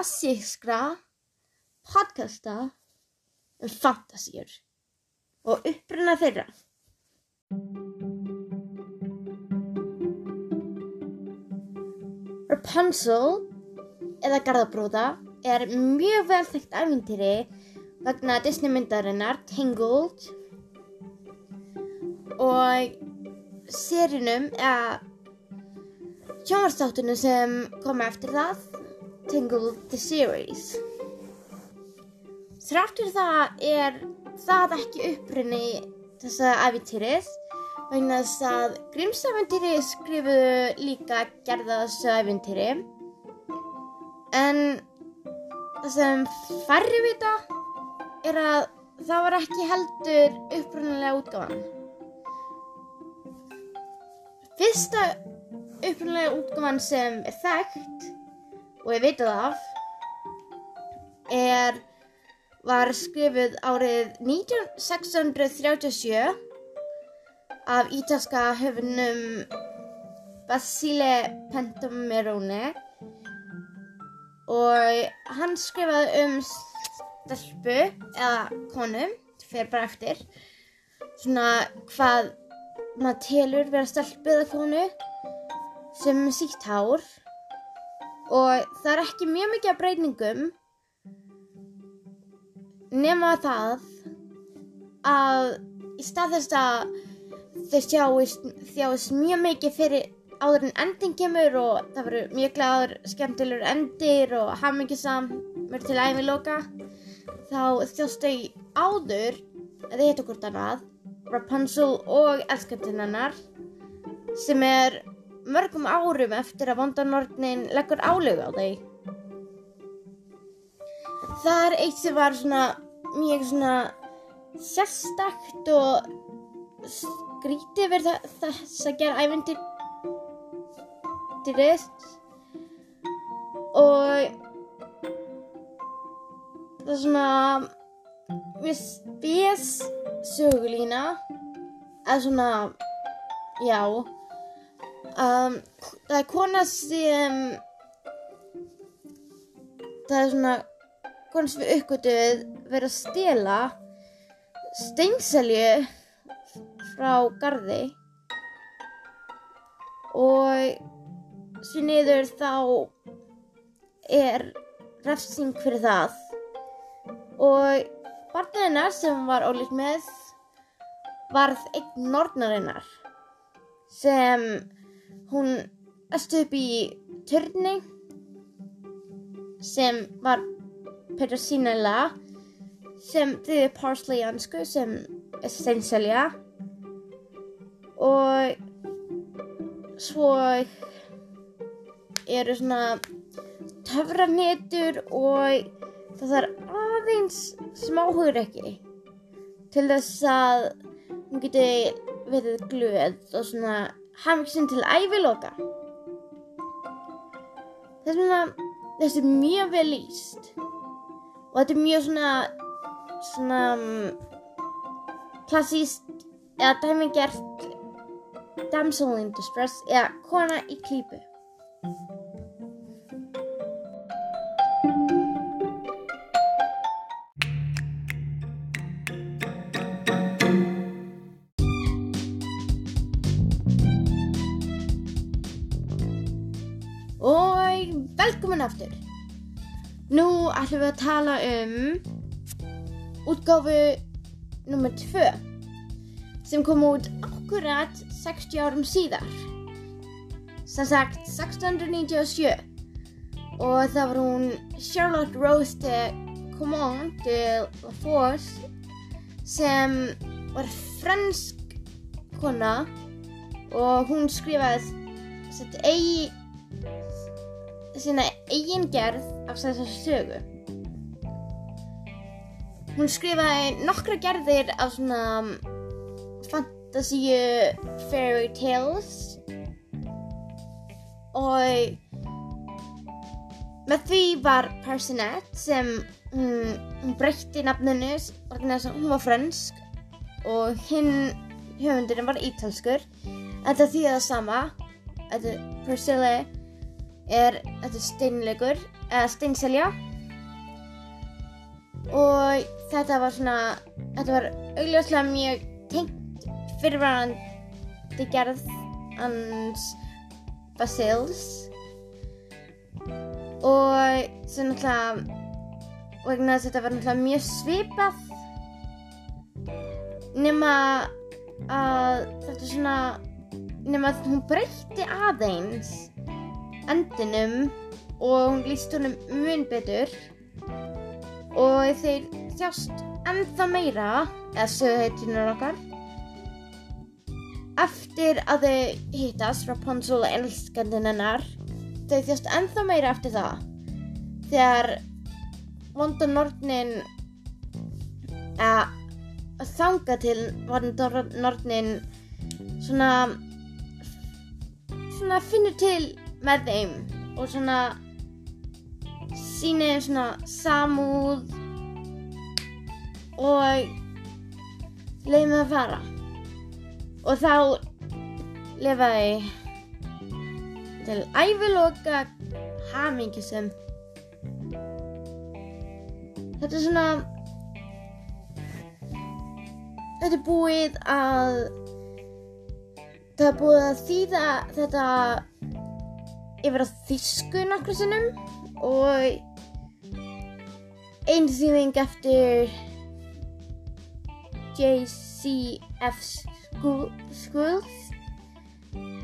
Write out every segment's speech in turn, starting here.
klassískra podcasta um fantasíur og uppruna þeirra. Rapunzel eða Garðabróða er mjög vel þekkt æfintýri vegna Disney myndarinnar Tangled og sérunum eða sjónvarstáttunum sem koma eftir það Tangled the Series Þráttur það er það ekki upprunni þessa æfintýris vegna þess að Grímsæfintýri skrifuðu líka gerða þessu æfintýri en það sem færri vita er að það var ekki heldur upprunnilega útgáfan. Fyrsta upprunnilega útgáfan sem er þekkt og ég veit það af er, var skrifuð árið 1637 af ítalska höfunum Basile Pentamerone og hann skrifaði um stelpu eða konu, fyrir bara eftir svona hvað maður telur vera stelpu eða konu sem sítt hár og það er ekki mjög mikið af breytingum nema það að í stað þess að þau sjáist, þjáist mjög mikið fyrir áður en ending kemur og það verður mjög glæður skemmtilegur endir og hafmyggisamur til æfiloka þá þjást þau áður að þið heitu hvort annað Rapunzel og elskandinn hennar sem er mörgum árum eftir að vondanordnin leggur álögu á þau. Það er eitt sem var svona mjög svona sérstakt og skrítið verið þess að gera ævendir og það er svona við spes sögulína eða svona já um, það er kona sem það er svona kona sem við uppgötuð verið að stela steinselju frá gardi og svo niður þá er refsing fyrir það. Og barnið hennar sem var ólíkt með varð einn nornarinnar sem hún östu upp í törni sem var Petrosínella sem þýðir parsley ansku sem steinselja og svo eru svona töfranetur og það er aðeins smáhugur ekki til þess að hún geti verið glöð og svona hafmyggsinn til æviloka. Það er svona þessi er mjög vel líst og þetta er mjög svona svona klassíst eða dæmigert damsel in distress eða kona í klípu velkomin aftur. Nú ætlum við að tala um útgáfu nummer 2 sem kom út akkurat 60 árum síðar. Sem sagt 1697 og það var hún Charlotte Rose de Command de la Force sem var fransk kona. Og hún skrifaði eigi sína eigin gerð af þessar sögu. Hún skrifaði nokkra gerðir af svona fantasíu fairy tales. Og með því var Personette sem hún, hún breytti nafninu að hún var fransk og hinn höfundurinn var ítalskur. En það þýða það sama þetta Priscilla er þetta steinleikur eða steinselja. Og þetta var svona þetta var augljóslega mjög tengt fyrirvarandi gerð hans Basils. Og sem náttúrulega vegna þess að þetta var náttúrulega mjög svipað nema að þetta svona nema að hún breytti aðeins endinum og hún líst honum mun betur. Og þeir þjást ennþá meira eða söguheitinur okkar. Eftir að þau hittast Rapunzel elskandinn hennar þau þjást ennþá meira eftir það. Þegar vonda nortnin að þanga til vonda nortnin svona svona finnur til með þeim og svona þeim svona samúð og leiðum að fara. Og þá lifaði til æviloka hamingisum þetta er svona þetta er búið að það er búið að þýða þetta yfir að þýsku nokkru sinnum og einn þýðing eftir JCF Schools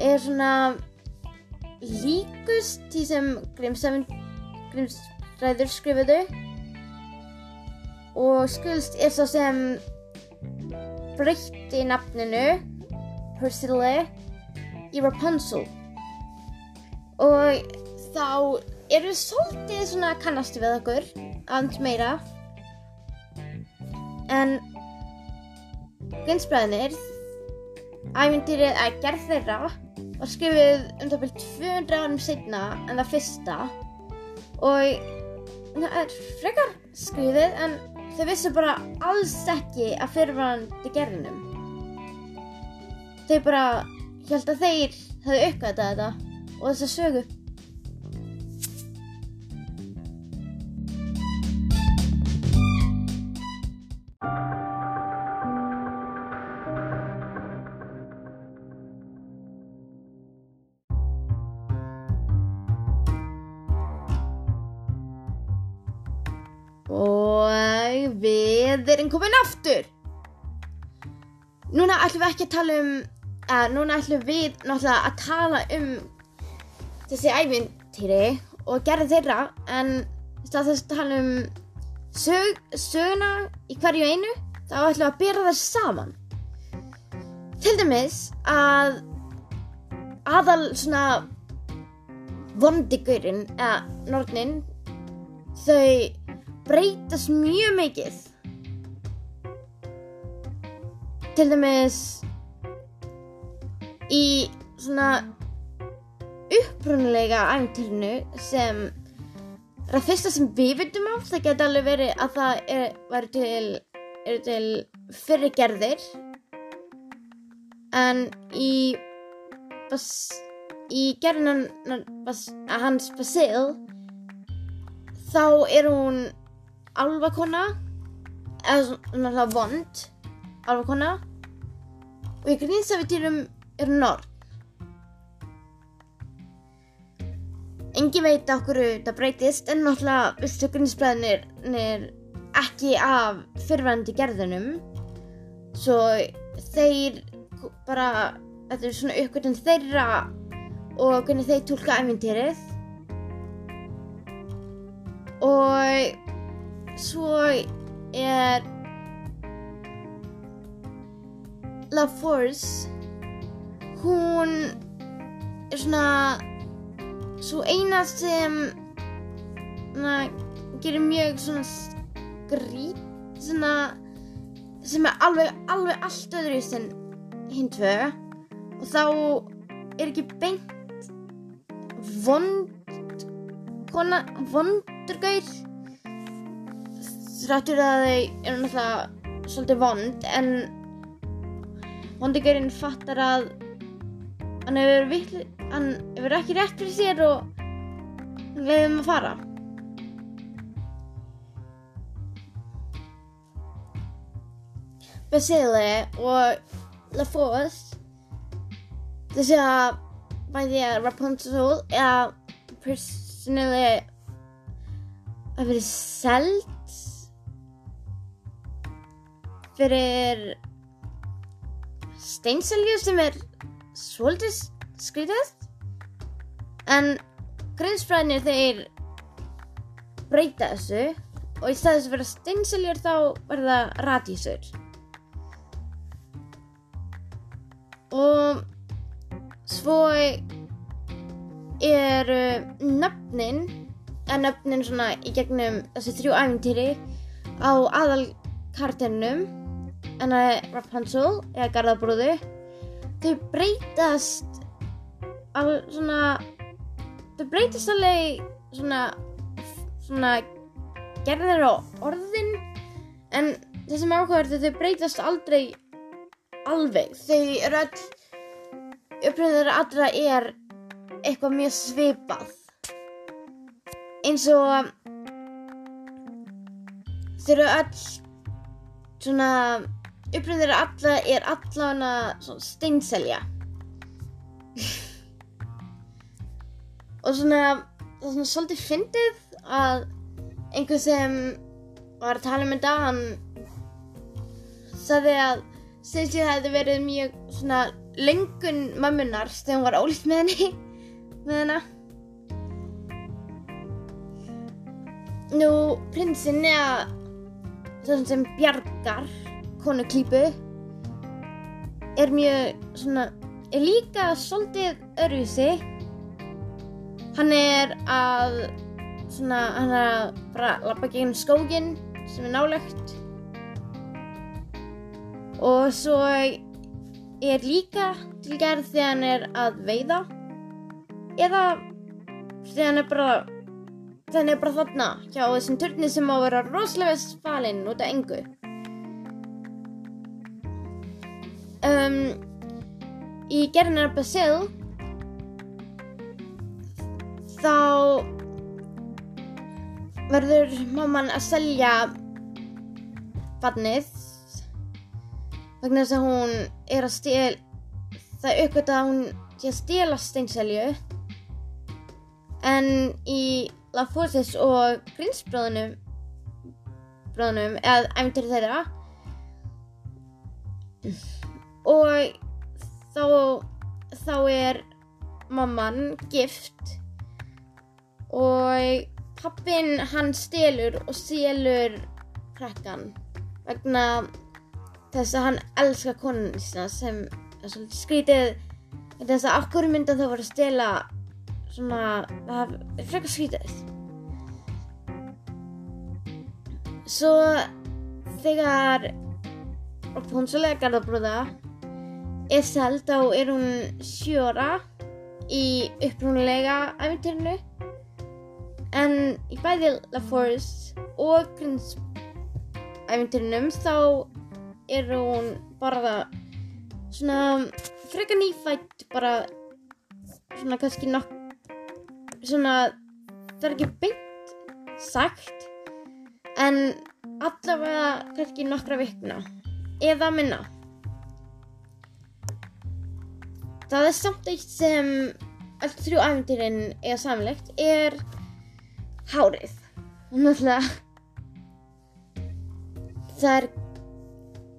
er svona líkust því sem Grimsræður skrifuðu. Og skulst er svo sem breytti nafninu Priscilla í Rapunzel og þá eru við svolítið svona kannastu við okkur aðeins meira. En Gwinsbræðinir ævindýrið að gerð þeirra var skrifið um það byrjum 200 árum setna en það fyrsta. Og það er frekar skrifið en Þau vissu bara alls ekki að fyrirvarandi gerðinum. Þau bara held að þeir hefðu uppgætað þetta og þess að sögu. við erum komin aftur Núna ætlum við ekki að tala um að núna ætlum við náttúrulega að tala um þessi æfintýri og gerða þeirra en stað þess að tala um sög, söguna í hverju einu þá ætlum við að byrja það saman. Til dæmis að aðal svona vondigurinn eða nortnin þau breytast mjög mikið. Til dæmis í svona upprunulega æfintýrinu sem það fyrsta sem við veitum af það geti alveg verið að það er, er til, er til fyrir gerðir. En í bas, í gerðinan hans Basil þá er hún alvakona eða svona vond alvakona og í grínsafitýrum er norð. Engi veit okkur þetta breytist en náttúrulega vistu grínsblæðinir ekki af fyrrvændi gerðunum svo þeir bara, þetta er svona uppgötun þeirra og hvernig þeir tólka æfintýrið og svo er La Force hún er svona svo eina sem na, gerir mjög svona skrít svona sem er alveg, alveg allt öðru sem hinn tvö. Og þá er ekki beint vond kona, vondur gaur. Þráttur að þau eru náttúrulega svolítið vond en Vondegurinn fattar að hann hefur hann hefur ekki rétt fyrir sér og hann leiðum að fara. Basile og LaForce þessi að bæði að Rapunzel eða personally að verið selt fyrir steinselju sem er svolítið skrítið. En greiðsfræðinir þeir breyta þessu og í staðis að vera steinseljur þá verða radísur og svo eru nöfnin en nöfnin svona í gegnum þessi þrjú æfintýri á aðal karternum en það er Rapunzel eða Garðabrúðu þau breytast al, svona þau breytast alveg svona svona gerðir á orðin en það sem er ákveður þau breytast aldrei alveg. Þau eru öll uppröðin allra er eitthvað mjög svipað. Eins og þau eru öll svona uppröðin þeirra alla er svona steinselja og svona það er svona svolítið fyndið að einhver sem var að tala um þetta hann sagði að Sissi hefði verið mjög svona lengun mammunar þegar hún var ólíkt með henni með hennar Nú, prinsinn eða það sem bjargar konu klípu er mjög svona, er líka svolítið öruvísi hann er að svona, hann er að bara lappa gegn skógin sem er nálegt og svo er líka til gerð þegar hann er að veiða. Eða þegar hann er bara þegar hann er bara þarna hjá þessum turni sem á að vera rosalega spalinn út af engu. Um, í gerðinar Basil þá verður mamman að selja barnið vegna þess að hún er að stél það aukvitað að hún sé að stela steinselju. En í La Forces og Grinsbróðunum bróðunum eða æmyndir þeirra og þá þá er mamman gift og pappin hann stelur og stelur krakkan vegna þess að hann elskar konun sína sem er skrítið. Þess að okkur mynda það voru að stela svona, það er frekar skrítið. Svo þegar Rapunzel garðabrúða er seld þá er hún sjóra í upprúnulega æfintýrinu en í bæði La Force og Grins æfintýrinum þá er hún bara svona frekar nýfætt bara svona kannski nokk svona það er ekki beint sagt en allavega kannski nokkra vikna eða minna. Það er samt eitt sem allt þrjú æfintýrin eða samlegt er hárið. Og náttúrulega það er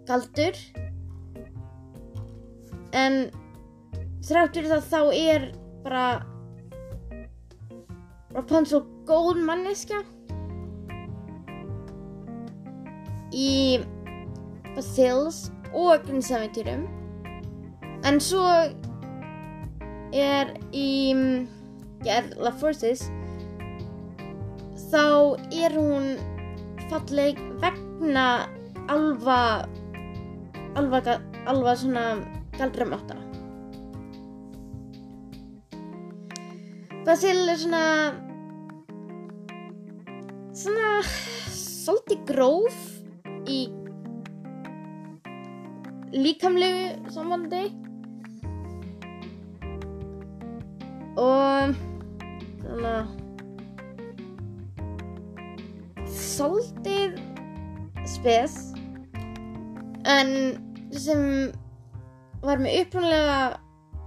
galdur. En þráttur það þá er bara Rapunzel góð manneska í Basils og Grinsaventýrum en svo er í gerð La Forces þá er hún falleg vegna alva alva, alva svona galdramáta Basil er svona svona svolítið gróf í líkamlegu sambandi. Og þannig svolítið spes en það sem var með upprúnlega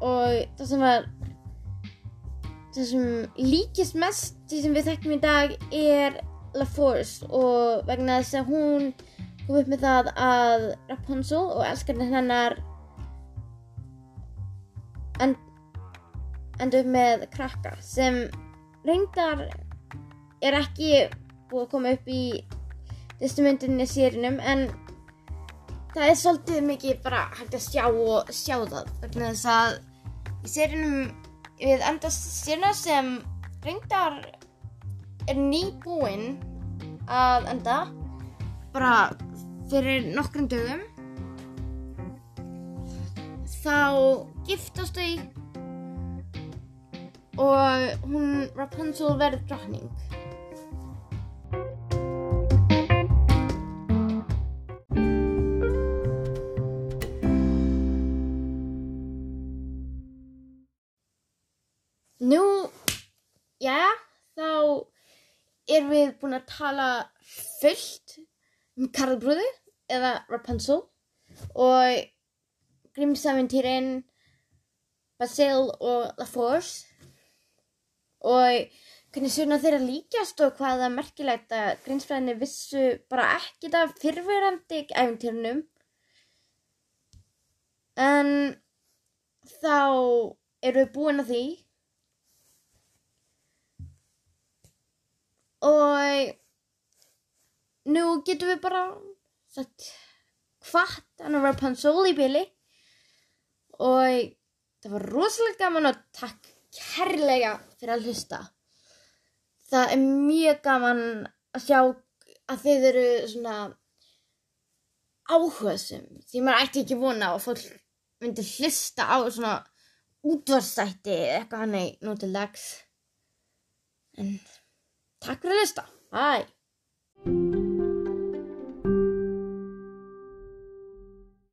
og það sem var það sem líkist mest því sem við þekkjum í dag er La Force. Og vegna þess að hún kom upp með það að Rapunzel og elskarinn hennar end, endur með krakka sem reyndar er ekki búið að koma upp í fyrstu myndinni sérunum en það er svolítið mikið bara hægt að sjá og sjá það vegna þess að í sérunum við endast séruna sem reyndar er nýbúinn að enda bara fyrir nokkrum dögum. Þá giftast þau og hún Rapunzel verður drottning erum við búin að tala fullt um Karlbrúðu eða Rapunzel og Grímsaventýrin, Basil og La Force og hvernig svona þeirra líkjast og hvað það er merkilegt að Grímsfræðinni vissu bara ekkit af fyrfirandi æfintýrunum en þá eru við búin að því og nú getum við bara sagt hvað hann er Rapunzel í bíli og það var rosalega gaman og takk kærlega fyrir að hlusta. Það er mjög gaman að sjá að þið eru svona áhugaðsum því maður ætti ekki vona að fólk myndi hlusta á svona útvarsætti eitthvað hann nú til dags. En Takk fyrir að hlusta. Bye.